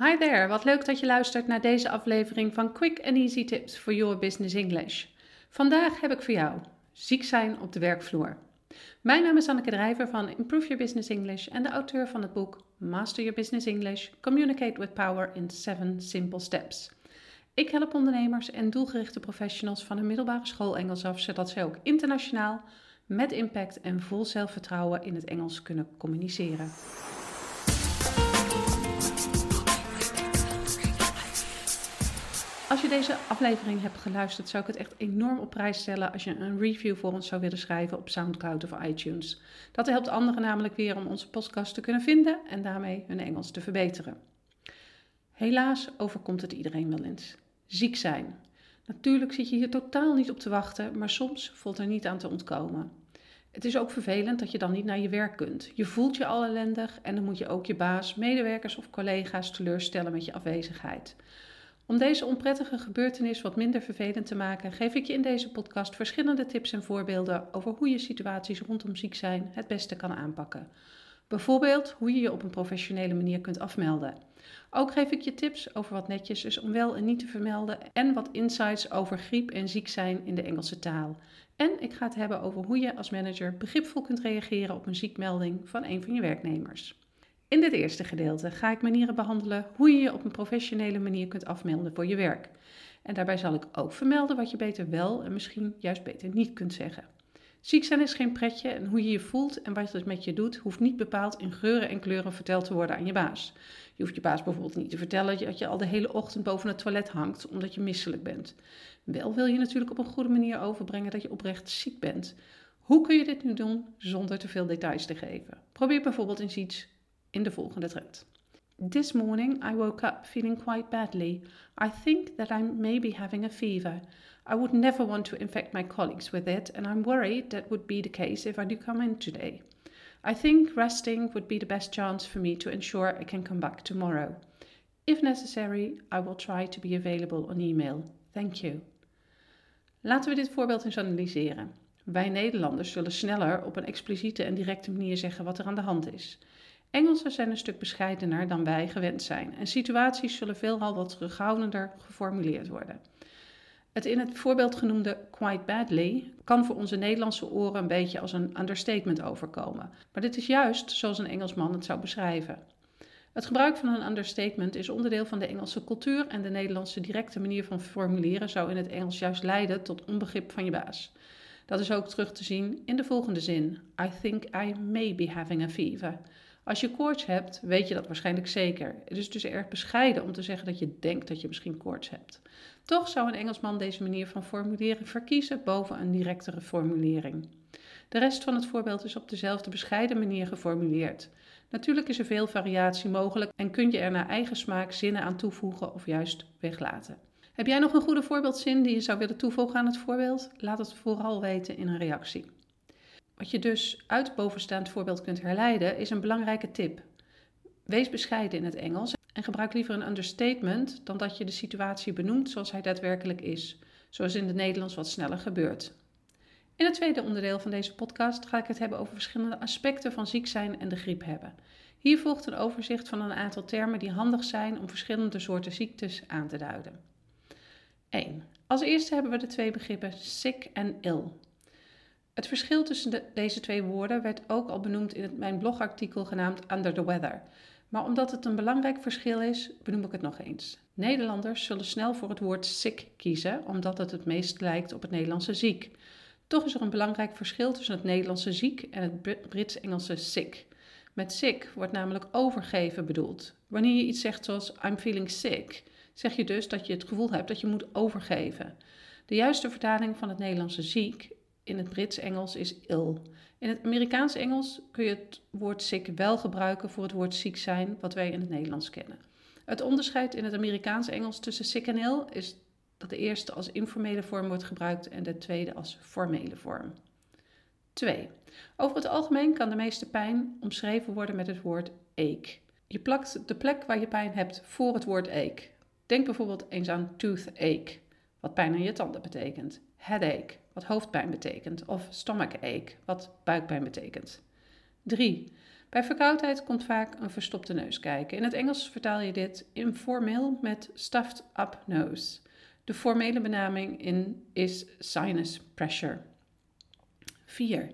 Hi there, wat leuk dat je luistert naar deze aflevering van Quick and Easy Tips for Your Business English. Vandaag heb ik voor jou ziek zijn op de werkvloer. Mijn naam is Anneke Drijver van Improve Your Business English en de auteur van het boek Master Your Business English: Communicate with Power in 7 Simple Steps. Ik help ondernemers en doelgerichte professionals van een middelbare school Engels af, zodat zij ook internationaal, met impact en vol zelfvertrouwen in het Engels kunnen communiceren. Als je deze aflevering hebt geluisterd, zou ik het echt enorm op prijs stellen als je een review voor ons zou willen schrijven op SoundCloud of iTunes. Dat helpt anderen namelijk weer om onze podcast te kunnen vinden en daarmee hun Engels te verbeteren. Helaas overkomt het iedereen wel eens. Ziek zijn. Natuurlijk zit je hier totaal niet op te wachten, maar soms voelt er niet aan te ontkomen. Het is ook vervelend dat je dan niet naar je werk kunt. Je voelt je al ellendig en dan moet je ook je baas, medewerkers of collega's teleurstellen met je afwezigheid. Om deze onprettige gebeurtenis wat minder vervelend te maken, geef ik je in deze podcast verschillende tips en voorbeelden over hoe je situaties rondom ziek zijn het beste kan aanpakken. Bijvoorbeeld hoe je je op een professionele manier kunt afmelden. Ook geef ik je tips over wat netjes is om wel en niet te vermelden en wat insights over griep en ziek zijn in de Engelse taal. En ik ga het hebben over hoe je als manager begripvol kunt reageren op een ziekmelding van een van je werknemers. In dit eerste gedeelte ga ik manieren behandelen hoe je je op een professionele manier kunt afmelden voor je werk. En daarbij zal ik ook vermelden wat je beter wel en misschien juist beter niet kunt zeggen. Ziek zijn is geen pretje en hoe je je voelt en wat het met je doet, hoeft niet bepaald in geuren en kleuren verteld te worden aan je baas. Je hoeft je baas bijvoorbeeld niet te vertellen dat je al de hele ochtend boven het toilet hangt omdat je misselijk bent. Wel wil je natuurlijk op een goede manier overbrengen dat je oprecht ziek bent. Hoe kun je dit nu doen zonder te veel details te geven? Probeer bijvoorbeeld eens iets in de volgende trend. This morning I woke up feeling quite badly. I think that I may be having a fever. I would never want to infect my colleagues with it, and I'm worried that would be the case if I do come in today. I think resting would be the best chance for me to ensure I can come back tomorrow. If necessary, I will try to be available on email. Thank you. Laten we dit voorbeeld eens analyseren. Wij Nederlanders zullen sneller op een expliciete en directe manier zeggen wat er aan de hand is. Engelsen zijn een stuk bescheidener dan wij gewend zijn en situaties zullen veelal wat terughoudender geformuleerd worden. Het in het voorbeeld genoemde quite badly kan voor onze Nederlandse oren een beetje als een understatement overkomen, maar dit is juist zoals een Engelsman het zou beschrijven. Het gebruik van een understatement is onderdeel van de Engelse cultuur en de Nederlandse directe manier van formuleren zou in het Engels juist leiden tot onbegrip van je baas. Dat is ook terug te zien in de volgende zin: I think I may be having a fever. Als je koorts hebt, weet je dat waarschijnlijk zeker. Het is dus erg bescheiden om te zeggen dat je denkt dat je misschien koorts hebt. Toch zou een Engelsman deze manier van formuleren verkiezen boven een directere formulering. De rest van het voorbeeld is op dezelfde bescheiden manier geformuleerd. Natuurlijk is er veel variatie mogelijk en kun je er naar eigen smaak zinnen aan toevoegen of juist weglaten. Heb jij nog een goede voorbeeldzin die je zou willen toevoegen aan het voorbeeld? Laat het vooral weten in een reactie. Wat je dus uit het bovenstaand voorbeeld kunt herleiden, is een belangrijke tip. Wees bescheiden in het Engels en gebruik liever een understatement dan dat je de situatie benoemt zoals hij daadwerkelijk is, zoals in het Nederlands wat sneller gebeurt. In het tweede onderdeel van deze podcast ga ik het hebben over verschillende aspecten van ziek zijn en de griep hebben. Hier volgt een overzicht van een aantal termen die handig zijn om verschillende soorten ziektes aan te duiden. 1. Als eerste hebben we de twee begrippen sick en ill. Het verschil tussen deze twee woorden werd ook al benoemd in mijn blogartikel genaamd Under the Weather. Maar omdat het een belangrijk verschil is, benoem ik het nog eens. Nederlanders zullen snel voor het woord sick kiezen, omdat het het meest lijkt op het Nederlandse ziek. Toch is er een belangrijk verschil tussen het Nederlandse ziek en het Brits-Engelse sick. Met sick wordt namelijk overgeven bedoeld. Wanneer je iets zegt zoals I'm feeling sick, zeg je dus dat je het gevoel hebt dat je moet overgeven. De juiste vertaling van het Nederlandse ziek in het Brits-Engels is ill. In het Amerikaans-Engels kun je het woord sick wel gebruiken voor het woord ziek zijn, wat wij in het Nederlands kennen. Het onderscheid in het Amerikaans-Engels tussen sick en ill is dat de eerste als informele vorm wordt gebruikt en de tweede als formele vorm. 2. Over het algemeen kan de meeste pijn omschreven worden met het woord ache. Je plakt de plek waar je pijn hebt voor het woord ache. Denk bijvoorbeeld eens aan toothache, wat pijn aan je tanden betekent. Headache, wat hoofdpijn betekent, of stomachache, wat buikpijn betekent. 3. Bij verkoudheid komt vaak een verstopte neus kijken. In het Engels vertaal je dit informeel met stuffed up nose. De formele benaming in is sinus pressure. 4.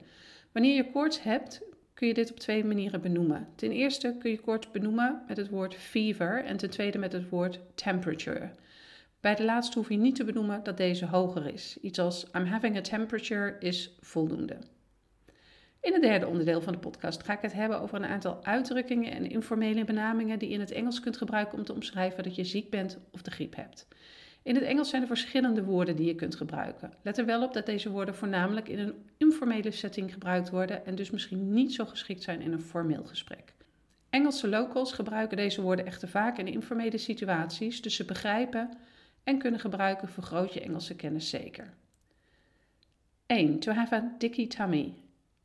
Wanneer je koorts hebt, kun je dit op twee manieren benoemen. Ten eerste kun je koorts benoemen met het woord fever en ten tweede met het woord temperature. Bij de laatste hoef je niet te benoemen dat deze hoger is. Iets als I'm having a temperature is voldoende. In het derde onderdeel van de podcast ga ik het hebben over een aantal uitdrukkingen en informele benamingen die je in het Engels kunt gebruiken om te omschrijven dat je ziek bent of de griep hebt. In het Engels zijn er verschillende woorden die je kunt gebruiken. Let er wel op dat deze woorden voornamelijk in een informele setting gebruikt worden en dus misschien niet zo geschikt zijn in een formeel gesprek. Engelse locals gebruiken deze woorden echter vaak in informele situaties, dus ze begrijpen en kunnen gebruiken vergroot je Engelse kennis zeker. 1. To have a dicky tummy.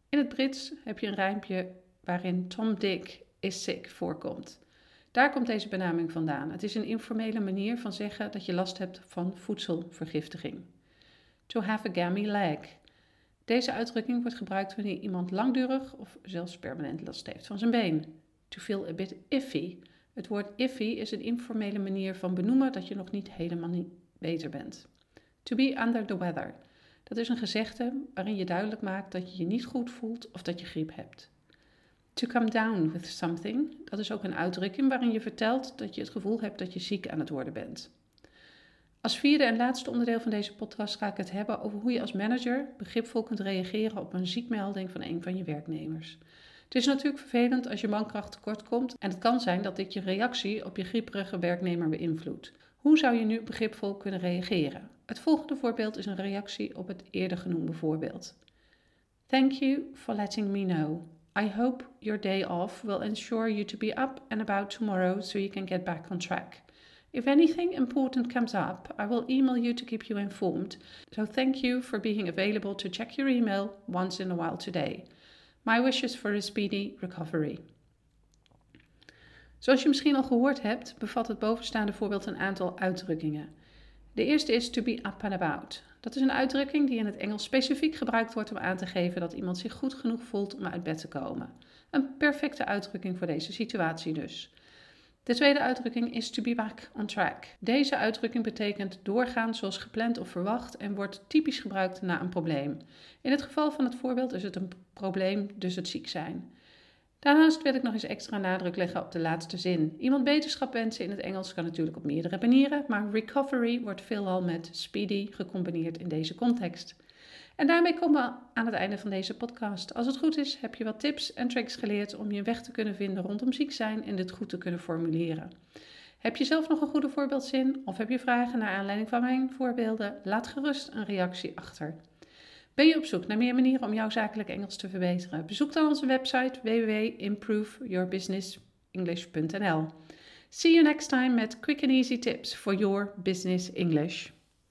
In het Brits heb je een rijmpje waarin Tom Dick is sick voorkomt. Daar komt deze benaming vandaan. Het is een informele manier van zeggen dat je last hebt van voedselvergiftiging. To have a gammy leg. Deze uitdrukking wordt gebruikt wanneer iemand langdurig of zelfs permanent last heeft van zijn been. To feel a bit iffy. Het woord iffy is een informele manier van benoemen dat je nog niet helemaal niet beter bent. To be under the weather. Dat is een gezegde waarin je duidelijk maakt dat je je niet goed voelt of dat je griep hebt. To come down with something, dat is ook een uitdrukking waarin je vertelt dat je het gevoel hebt dat je ziek aan het worden bent. Als vierde en laatste onderdeel van deze podcast ga ik het hebben over hoe je als manager begripvol kunt reageren op een ziekmelding van een van je werknemers. Het is natuurlijk vervelend als je mankracht tekort komt en het kan zijn dat dit je reactie op je grieperige werknemer beïnvloedt. Hoe zou je nu begripvol kunnen reageren? Het volgende voorbeeld is een reactie op het eerder genoemde voorbeeld. Thank you for letting me know. I hope your day off will ensure you to be up and about tomorrow so you can get back on track. If anything important comes up, I will email you to keep you informed. So thank you for being available to check your email once in a while today. My wishes for a speedy recovery. Zoals je misschien al gehoord hebt, bevat het bovenstaande voorbeeld een aantal uitdrukkingen. De eerste is to be up and about. Dat is een uitdrukking die in het Engels specifiek gebruikt wordt om aan te geven dat iemand zich goed genoeg voelt om uit bed te komen. Een perfecte uitdrukking voor deze situatie dus. De tweede uitdrukking is to be back on track. Deze uitdrukking betekent doorgaan zoals gepland of verwacht en wordt typisch gebruikt na een probleem. In het geval van het voorbeeld is het een probleem, dus het ziek zijn. Daarnaast wil ik nog eens extra nadruk leggen op de laatste zin. Iemand beterschap wensen in het Engels kan natuurlijk op meerdere manieren, maar recovery wordt veelal met speedy gecombineerd in deze context. En daarmee komen we aan het einde van deze podcast. Als het goed is, heb je wat tips en tricks geleerd om je weg te kunnen vinden rondom ziek zijn en dit goed te kunnen formuleren. Heb je zelf nog een goede voorbeeldzin of heb je vragen naar aanleiding van mijn voorbeelden? Laat gerust een reactie achter. Ben je op zoek naar meer manieren om jouw zakelijk Engels te verbeteren? Bezoek dan onze website www.improveyourbusinessenglish.nl. See you next time met quick and easy tips for your business English.